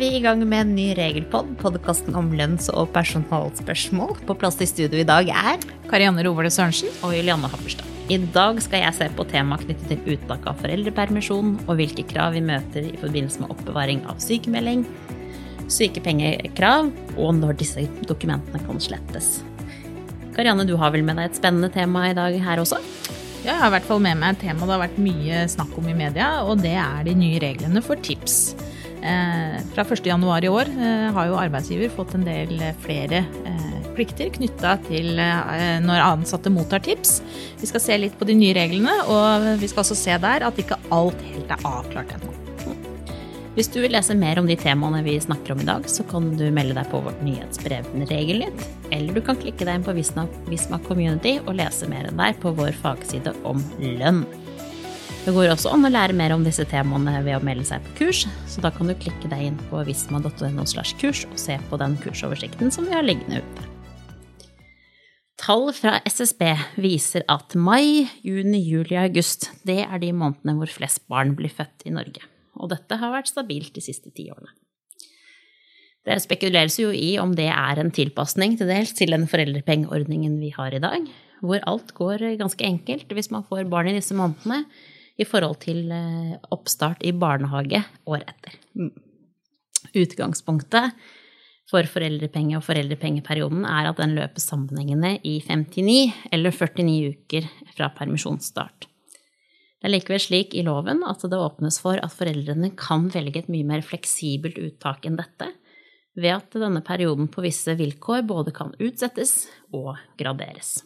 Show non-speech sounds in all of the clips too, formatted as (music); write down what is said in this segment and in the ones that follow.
er vi i gang med en ny regelpod, podkasten om lønns- og personalspørsmål. På plass i studio i dag er Karianne Rovale Sørensen. og Julianne Happerstad. I dag skal jeg se på tema knyttet til uttak av foreldrepermisjon, og hvilke krav vi møter i forbindelse med oppbevaring av sykemelding, sykepengekrav, og når disse dokumentene kan slettes. Karianne, du har vel med deg et spennende tema i dag her også? Ja, jeg har i hvert fall med meg et tema det har vært mye snakk om i media, og det er de nye reglene for tips. Eh, fra 1.1 i år eh, har jo arbeidsgiver fått en del flere eh, plikter knytta til når ansatte mottar tips. Vi skal se litt på de nye reglene, og vi skal også se der at ikke alt helt er avklart ennå. Hvis du vil lese mer om de temaene vi snakker om i dag, så kan du melde deg på vårt nyhetsbrev Regelnytt, eller du kan klikke deg inn på Visma, Visma Community og lese mer enn der på vår fagside om lønn. Det går også an å lære mer om disse temaene ved å melde seg på kurs, så da kan du klikke deg inn på visma.no slash kurs og se på den kursoversikten som vi har liggende ute. Tall fra SSB viser at mai, juni, juli og august det er de månedene hvor flest barn blir født i Norge og dette har vært stabilt de siste ti årene. Det spekuleres jo i om det er en tilpasning til dels til den foreldrepengeordningen vi har i dag, hvor alt går ganske enkelt hvis man får barn i disse månedene i forhold til eh, oppstart i barnehage året etter. Mm. Utgangspunktet for foreldrepenge og foreldrepengeperioden er at den løper sammenhengende i 59 eller 49 uker fra permisjonsstart. Det er likevel slik i loven at det åpnes for at foreldrene kan velge et mye mer fleksibelt uttak enn dette, ved at denne perioden på visse vilkår både kan utsettes og graderes.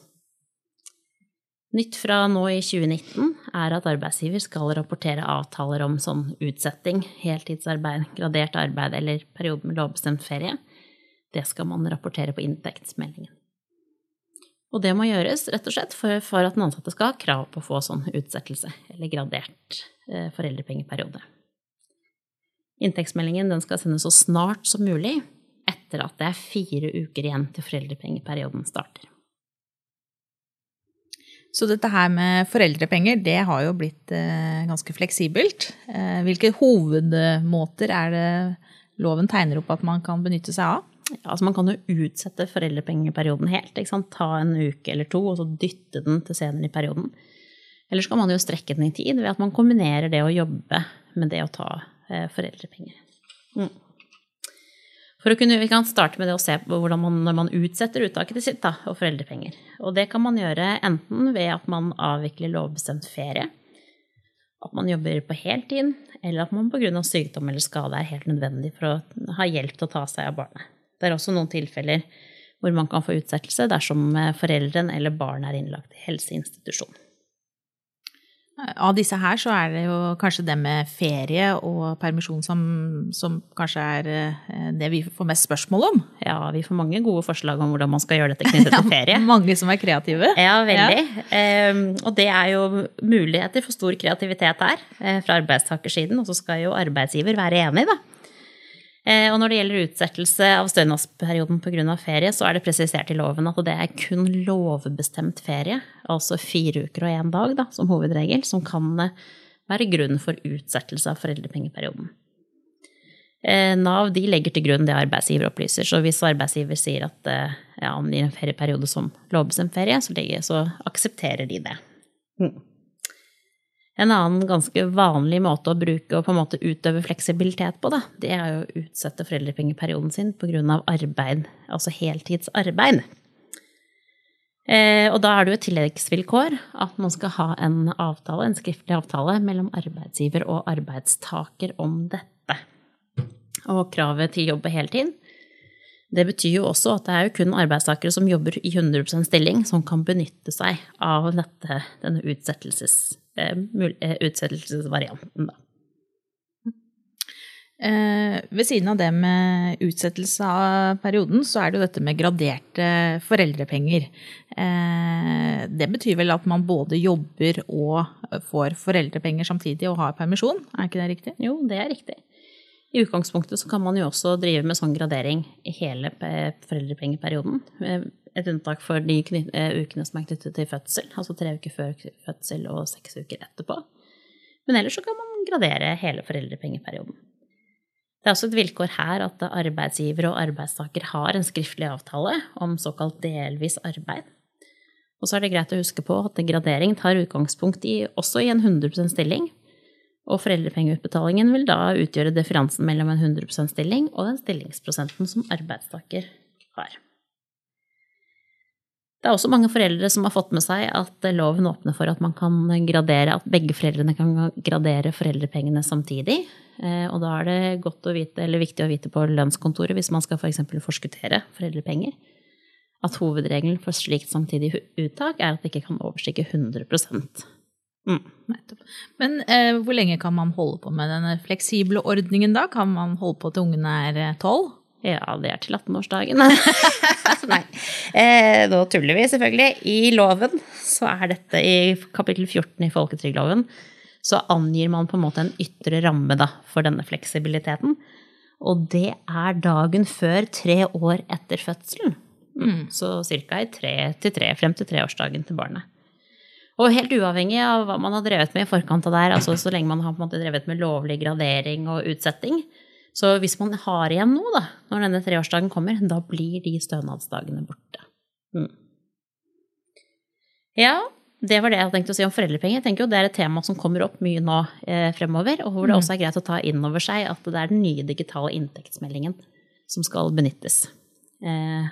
Nytt fra nå i 2019 er at arbeidsgiver skal rapportere avtaler om sånn utsetting, heltidsarbeid, gradert arbeid eller periode med lovbestemt ferie. Det skal man rapportere på inntektsmeldingen. Og det må gjøres rett og slett for, for at den ansatte skal ha krav på å få sånn utsettelse eller gradert eh, foreldrepengeperiode. Inntektsmeldingen skal sendes så snart som mulig etter at det er fire uker igjen til foreldrepengeperioden starter. Så dette her med foreldrepenger, det har jo blitt eh, ganske fleksibelt. Eh, hvilke hovedmåter er det loven tegner opp at man kan benytte seg av? Ja, altså man kan jo utsette foreldrepengeperioden helt. Ta en uke eller to og så dytte den til senere i perioden. Eller så kan man jo strekke den i tid ved at man kombinerer det å jobbe med det å ta eh, foreldrepenger. Mm. For å kunne, Vi kan starte med det å se på hvordan man, når man utsetter uttaket sitt da, og foreldrepenger. Og det kan man gjøre enten ved at man avvikler lovbestemt ferie, at man jobber på heltid, eller at man pga. sykdom eller skade er helt nødvendig for å ha hjelp til å ta seg av barnet. Det er også noen tilfeller hvor man kan få utsettelse dersom forelderen foreldren eller barn er innlagt i helseinstitusjon. Av disse her så er det jo kanskje det med ferie og permisjon som, som, kanskje er eh, det vi får mest spørsmål om. Ja, vi får mange gode forslag om hvordan man skal gjøre dette (laughs) knyttet til ferie. ja, mange som er kreative. Ja, veldig. Ja. Um, og det er jo muligheter for stor kreativitet her eh, fra arbeidstakersiden, og så skal jo arbeidsgiver være enig, da. Eh, og når det gjelder utsettelse av stønadsperioden pga. ferie, så er det presisert i loven at det er kun lovbestemt ferie, altså fire uker og én dag da, som hovedregel, som kan eh, være grunn for utsettelse av foreldrepengeperioden. Eh, Nav legger til grunn det arbeidsgiver opplyser, så hvis arbeidsgiver sier at ja, om det gir en ferieperiode som lovbestemt ferie, så, legger, så aksepterer de det. Mm. En annen ganske vanlig måte å bruke og på en måte utøve fleksibilitet på, da, det er å utsette foreldrepengeperioden sin pga. arbeid, altså heltidsarbeid. Eh, og da er det jo et tilleggsvilkår at man skal ha en avtale, en skriftlig avtale mellom arbeidsgiver og arbeidstaker om dette. Og kravet til jobb på heltid. Det betyr jo også at det er jo kun arbeidstakere som jobber i 100% stilling, som kan benytte seg av dette, denne utsettelses Eh, eh, utsettelsesvarianten. Eh, ved siden av det med utsettelse av perioden, så er det jo dette med graderte foreldrepenger. Eh, det betyr vel at man både jobber og får foreldrepenger samtidig og har permisjon, er ikke det riktig? Jo, det er riktig. I utgangspunktet så kan man jo også drive med sånn gradering i hele foreldrepengeperioden. Eh, et unntak for de eh, ukene som er knyttet til fødsel, altså tre uker før fødsel og seks uker etterpå. Men ellers så kan man gradere hele foreldrepengeperioden. Det er også et vilkår her at arbeidsgiver og arbeidstaker har en skriftlig avtale om såkalt delvis arbeid. Og så er det greit å huske på at gradering tar utgangspunkt i, også i en 100% stilling. Og foreldrepengeutbetalingen vil da utgjøre differansen mellom en 100% stilling og den stillingsprosenten som arbeidstaker har. Det er også mange foreldre som har fått med seg at loven åpner for at gradere, at begge foreldrene kan gradere foreldrepengene samtidig. Eh, og da er det vite, viktig å vite på lønnskontoret hvis man skal f.eks. For forskuttere foreldrepenger, at hovedregelen for slikt samtidig uttak er at det ikke kan overstige 100 mm. Men eh, hvor lenge kan man holde på med denne fleksible ordningen da? Kan man holde på til ungene er eh, tolv? Ja, det er til 18-årsdagen. (laughs) Nei. Eh, nå tuller vi selvfølgelig. I loven, så er dette i kapittel 14 i folketrygdloven, så angir man på en måte en ytre ramme da, for denne fleksibiliteten. Og det er dagen før tre år etter fødselen. Mm. Så ca. i tre til tre, frem til treårsdagen til barnet. Og helt uavhengig av hva man har drevet med i forkant av det her, altså så lenge man har på en måte drevet med lovlig gradering og utsetting, så hvis man har igjen noe da, når denne treårsdagen kommer, da blir de stønadsdagene borte. Mm. Ja, det var det jeg tenkte å si om foreldrepenger. Jeg tenker jo Det er et tema som kommer opp mye nå eh, fremover, og hvor det mm. også er greit å ta inn over seg at det er den nye digitale inntektsmeldingen som skal benyttes. Eh,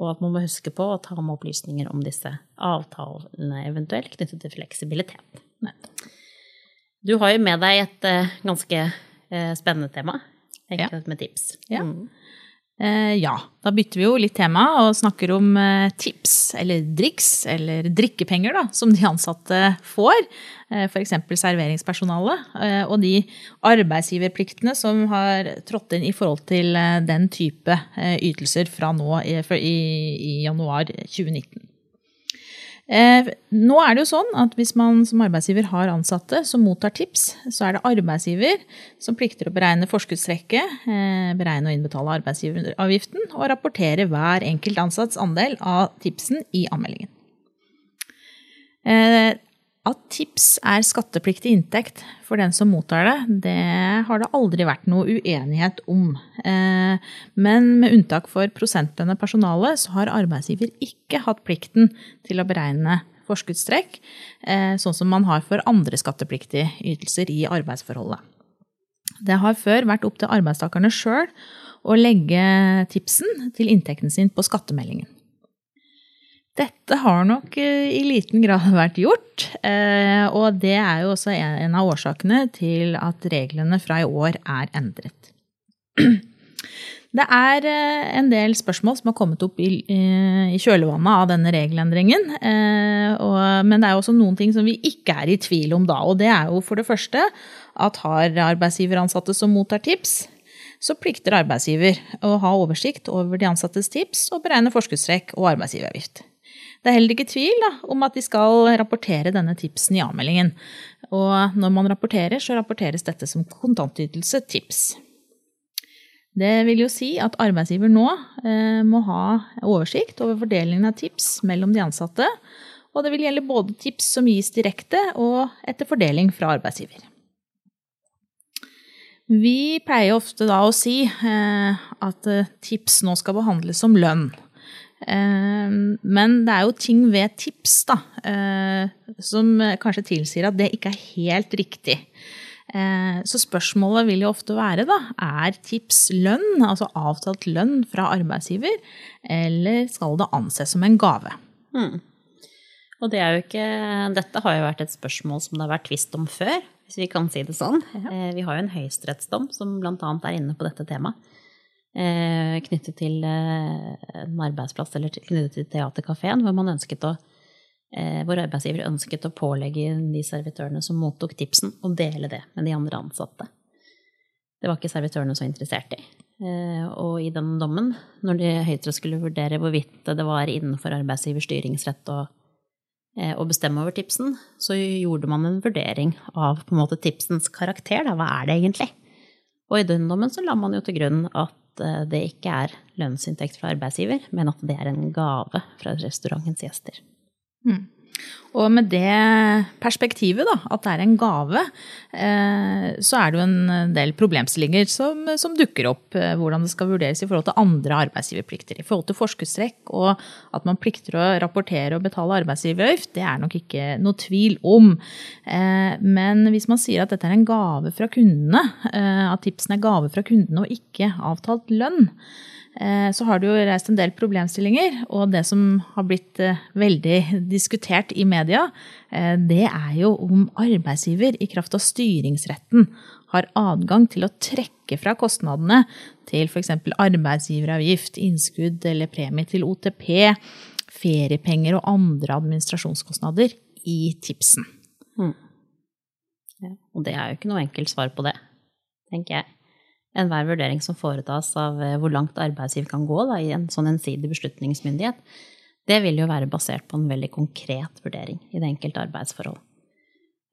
og at man må huske på å ta med opplysninger om disse avtalene eventuelt knyttet til fleksibilitet. Du har jo med deg et eh, ganske eh, spennende tema Enkelt med tips. Ja. Mm. Eh, ja. Da bytter vi jo litt tema og snakker om eh, tips, eller driks, eller drikkepenger, da, som de ansatte får. Eh, F.eks. serveringspersonalet. Og de arbeidsgiverpliktene som har trådt inn i forhold til den type ytelser fra nå i, i januar 2019. Eh, nå er det jo sånn at Hvis man som arbeidsgiver har ansatte som mottar tips, så er det arbeidsgiver som plikter å beregne forskuddstrekket, eh, beregne og innbetale arbeidsgiveravgiften og rapportere hver enkelt ansatts andel av tipsen i anmeldingen. Eh, at tips er skattepliktig inntekt for den som mottar det, det har det aldri vært noe uenighet om. Eh, men med unntak for prosentlønnet personale, så har arbeidsgiver ikke hatt plikten til å beregne forskuddstrekk, eh, sånn som man har for andre skattepliktige ytelser i arbeidsforholdet. Det har før vært opp til arbeidstakerne sjøl å legge tipsen til inntekten sin på skattemeldingen. Dette har nok eh, i liten grad (laughs) vært gjort, eh, og det er jo også en av årsakene til at reglene fra i år er endret. (clears throat) Det er eh, en del spørsmål som har kommet opp i, kjølvannet av denne regelendringen. Men det er også noen ting som vi ikke er i tvil om da. Og det er jo for det første at har arbeidsgiveransatte som mottar tips, så plikter arbeidsgiver å ha oversikt over de ansattes tips og beregne forskuddstrekk og arbeidsgiveravgift. Det er heller ikke tvil da, om at de skal rapportere denne tipsen i avmeldingen. Og når man rapporterer, så rapporteres dette som kontantytelse tips. Det vil jo si at arbeidsgiver nå eh, må ha oversikt over fordelingen av tips mellom de ansatte, og det vil gjelde både tips som gis direkte og etter fordeling fra arbeidsgiver. Vi pleier ofte da å si eh, at eh, tips nå skal behandles som lønn. Ehm, men det er jo ting ved tips da, eh, som kanskje tilsier at det ikke er helt riktig. Eh, så spørsmålet vil jo ofte være, da, er tips lønn, altså avtalt lønn fra arbeidsgiver, eller skal det anses som en gave? Hmm. Og det er jo ikke Dette har jo vært et spørsmål som det har vært tvist om før, hvis vi kan si det sånn. Ja. Eh, vi har jo en høyesterettsdom som bl.a. er inne på dette temaet. Eh, knyttet til eh, en arbeidsplass eller knyttet til Teaterkafeen, hvor, eh, hvor arbeidsgiver ønsket å pålegge de servitørene som mottok tipsen, å dele det med de andre ansatte. Det var ikke servitørene så interessert i. Og i den dommen, når de høytere skulle vurdere hvorvidt det var innenfor arbeidsgivers styringsrett å, å, bestemme over tipsen, så gjorde man en vurdering av på en måte tipsens karakter. Da. Hva er det egentlig? Og i den dommen så la man jo til grunn at Eh, det ikke er lønnsinntekt fra arbeidsgiver, men at det er en gave fra restaurantens gjester. Mm. Og med det perspektivet, da, at det er en gave, eh, så er det jo en del problemstillinger som, som, dukker opp. Eh, hvordan det skal vurderes i forhold til andre arbeidsgiverplikter. I forhold til forskuddstrekk og at man plikter å rapportere og betale arbeidsgiveravgift, det er nok ikke noe tvil om. Eh, men hvis man sier at dette er en gave fra kundene, at tipsen er gave fra kundene og ikke avtalt lønn, Eh, så har det jo reist en del problemstillinger. Og det som har blitt eh, veldig diskutert i media, eh, det er jo om arbeidsgiver i kraft av styringsretten har adgang til å trekke fra kostnadene til f.eks. arbeidsgiveravgift, innskudd eller premie til OTP, feriepenger og andre administrasjonskostnader i tipsen. Mm. Ja, og det er jo ikke noe enkelt svar på det, tenker jeg enhver vurdering som foretas av eh, hvor langt arbeidsgiver kan gå da, i en sånn ensidig beslutningsmyndighet, det vil jo være basert på en veldig konkret vurdering i det enkelte arbeidsforhold.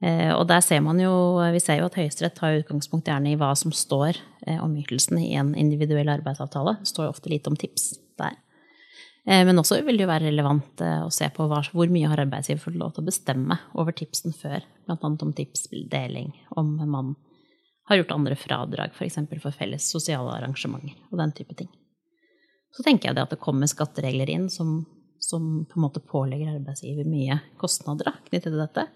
Eh, og der ser man jo, vi ser jo at Høyesterett tar utgangspunkt gjerne i hva som står eh, om ytelsen i en individuell arbeidsavtale. Det står jo ofte lite om tips der. Men også vil det jo være relevant å se på hvor mye har arbeidsgiver fått lov til å bestemme over tipsen før, bl.a. om tipsdeling, om man har gjort andre fradrag, f.eks. For, for felles sosiale arrangementer og den type ting. Så tenker jeg det at det kommer skatteregler inn som, som på en måte pålegger arbeidsgiver mye kostnader knyttet til dette.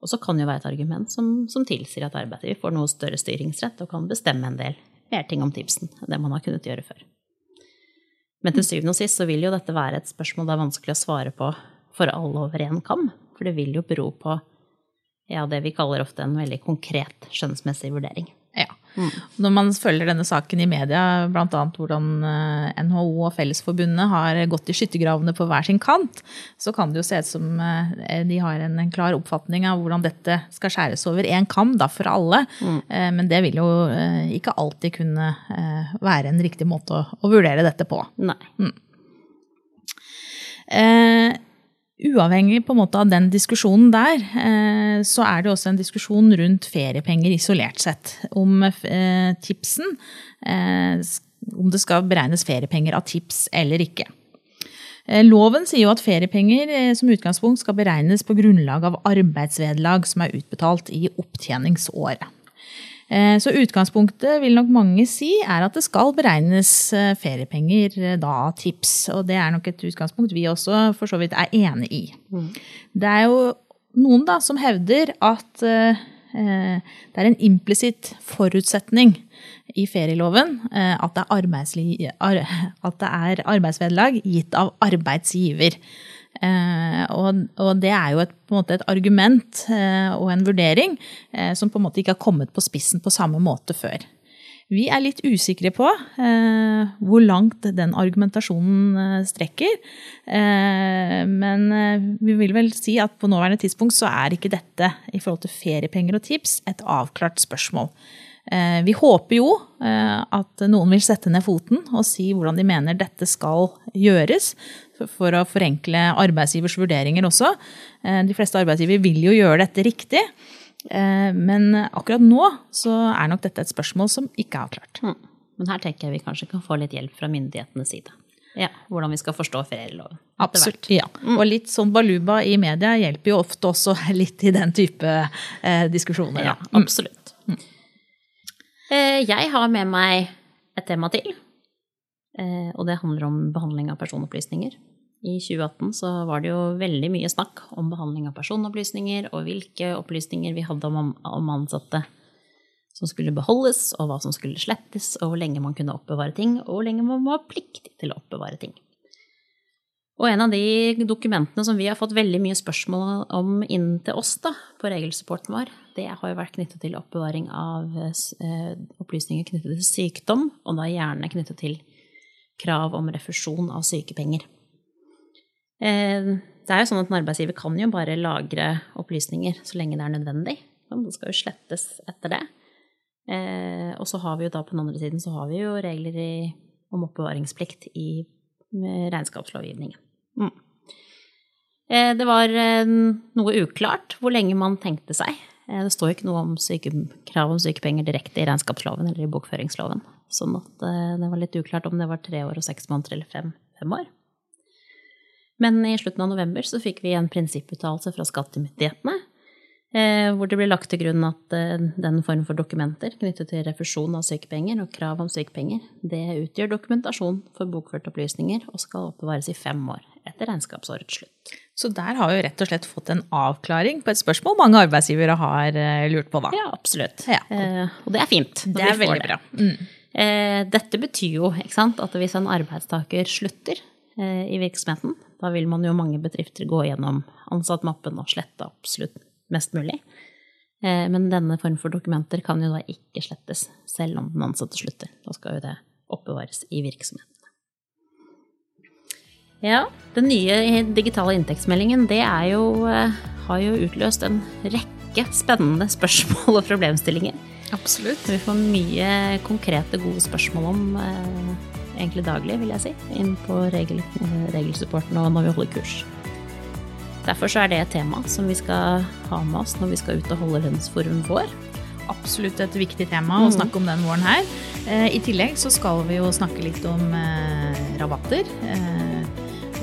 Og så kan det jo være et argument som, som tilsier at arbeidsgiver får noe større styringsrett og kan bestemme en del mer ting om tipsen enn det man har kunnet gjøre før. Men til syvende og sist så vil jo dette være et spørsmål det er vanskelig å svare på for alle over én kam. For det vil jo bero på ja, det vi kaller ofte en veldig konkret skjønnsmessig vurdering. Ja. Mm. Når man følger denne saken i media, bl.a. hvordan eh, NHO og Fellesforbundet har gått i skyttergravene på hver sin kant, så kan det jo se ut som eh, de har en, klar oppfatning av hvordan dette skal skjæres over én kam da, for alle. Mm. Eh, men det vil jo ikke alltid kunne være en riktig måte å, å vurdere dette på. Nei. Mm. Eh, Uavhengig på en måte av den diskusjonen der, eh, så er det også en diskusjon rundt feriepenger isolert sett. Om eh, tipsen eh, Om det skal beregnes feriepenger av tips eller ikke. Loven sier jo at feriepenger som utgangspunkt skal beregnes på grunnlag av arbeidsvederlag som er utbetalt i opptjeningsåret. Eh, så utgangspunktet vil nok mange si er at det skal beregnes eh, feriepenger eh, da tips. Og det er nok et utgangspunkt vi også for så vidt er enig i. Mm. Det er jo noen da som hevder at det er en implisitt forutsetning i ferieloven at det er, at det er arbeidsvederlag gitt av arbeidsgiver. Eh, og, og, det er jo et, et argument eh, og en vurdering eh, som på en måte ikke har kommet på spissen på samme måte før. Vi er litt usikre på eh, hvor langt den argumentasjonen eh, strekker. Eh, men vi vil vel si at på nåværende tidspunkt så er ikke dette i forhold til feriepenger og tips et avklart spørsmål. Vi håper jo at noen vil sette ned foten og si hvordan de mener dette skal gjøres, for å forenkle arbeidsgivers vurderinger også. Eh, de fleste arbeidsgivere vil jo gjøre dette riktig. Eh, men akkurat nå så er nok dette et spørsmål som ikke er avklart. Mm. Men her tenker jeg vi kanskje kan få litt hjelp fra myndighetenes side. Ja, Hvordan vi skal forstå ferieloven. Absolutt. ja. Mm. Og litt sånn baluba i media hjelper jo ofte også (laughs) litt i den type eh, diskusjoner. Ja, mm. absolutt. Mm. Eh, jeg har med meg et tema til. Eh, og det handler om behandling av personopplysninger. I 2018 så var det jo veldig mye snakk om behandling av personopplysninger, og hvilke opplysninger vi hadde om, ansatte som skulle beholdes, og hva som skulle slettes, og hvor lenge man kunne oppbevare ting, og hvor lenge man var pliktig til å oppbevare ting. Og en av de dokumentene som vi har fått veldig mye spørsmål om inn til oss da, på regelsupporten vår, det har jo vært knyttet til oppbevaring av eh, opplysninger knyttet til sykdom, og da gjerne knyttet til krav om refusjon av sykepenger. Eh, det er jo sånn at En arbeidsgiver kan jo bare lagre opplysninger så lenge det er nødvendig. Det skal jo slettes etter det. Eh, og så har vi jo da på den andre siden så har vi jo regler i, om oppbevaringsplikt i regnskapslovgivningen. Mm. Eh, det var noe uklart hvor lenge man tenkte seg. Det står ikke noe om syke, krav om sykepenger direkte i regnskapsloven eller i bokføringsloven. Sånn at eh, det var litt uklart om det var tre år og seks måneder eller fem, fem år. Men i slutten av november så fikk vi en prinsipputtalelse fra skattemyndighetene Eh, hvor det blir lagt til grunn at eh, den form for dokumenter knyttet til refusjon av sykepenger og krav om sykepenger, det utgjør dokumentasjon for bokførte opplysninger og skal oppbevares i fem år etter regnskapsårets slutt. Så der har vi rett og slett fått en avklaring på et spørsmål mange arbeidsgivere har lurt på, da. Ja, absolutt. Ja. og det er fint. Det er veldig bra. Mm. Dette betyr jo sant, at hvis en arbeidstaker slutter i virksomheten, da vil man jo mange bedrifter gå gjennom ansattmappen og slette absolutt mest mulig. Eh, men denne form for dokumenter kan jo da ikke slettes, selv om den ansatte slutter. Da skal jo det oppbevares i virksomheten. Ja, den nye digitale inntektsmeldingen det jo, eh, har jo utløst en rekke spennende spørsmål og problemstillinger. Absolutt. Vi får mye konkrete, gode spørsmål om eh, egentlig daglig, vil jeg si, inn på regel, regelsupporten og når vi holder kurs. Derfor så er det et tema som vi skal ha med oss når vi skal ut og holde lønnsforum vår. Absolutt et viktig tema å mm. snakke om den våren her. Eh, I tillegg så skal vi jo snakke litt om eh, rabatter. Eh,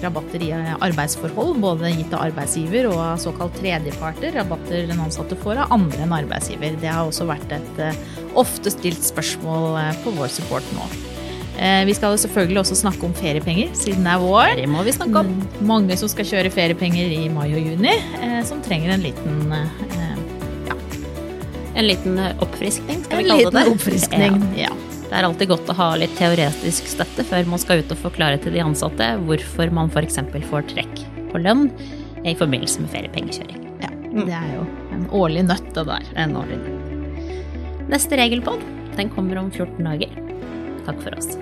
rabatter i arbeidsforhold, både gitt av arbeidsgiver og av såkalt tredjeparter. Rabatter den ansatte får av andre enn arbeidsgiver. Det har også vært et ofte stilt spørsmål på vår support nå. Eh, vi skal selvfølgelig også snakke om feriepenger, siden det er vår. Det må vi snakke om. Mm, mange som skal kjøre feriepenger i mai og juni, eh, som trenger en liten eh, ja. En liten oppfriskning, skal vi kalle det. En liten oppfriskning, (laughs) ja. Det er alltid godt å ha litt teoretisk støtte før man skal ut og forklare til de ansatte hvorfor man f.eks. får trekk på lønn i forbindelse med feriepengekjøring. Ja, det er jo en årlig nøtt, det der. En årlig nøtt. Neste regelpod den kommer om 14 dager. Takk for oss.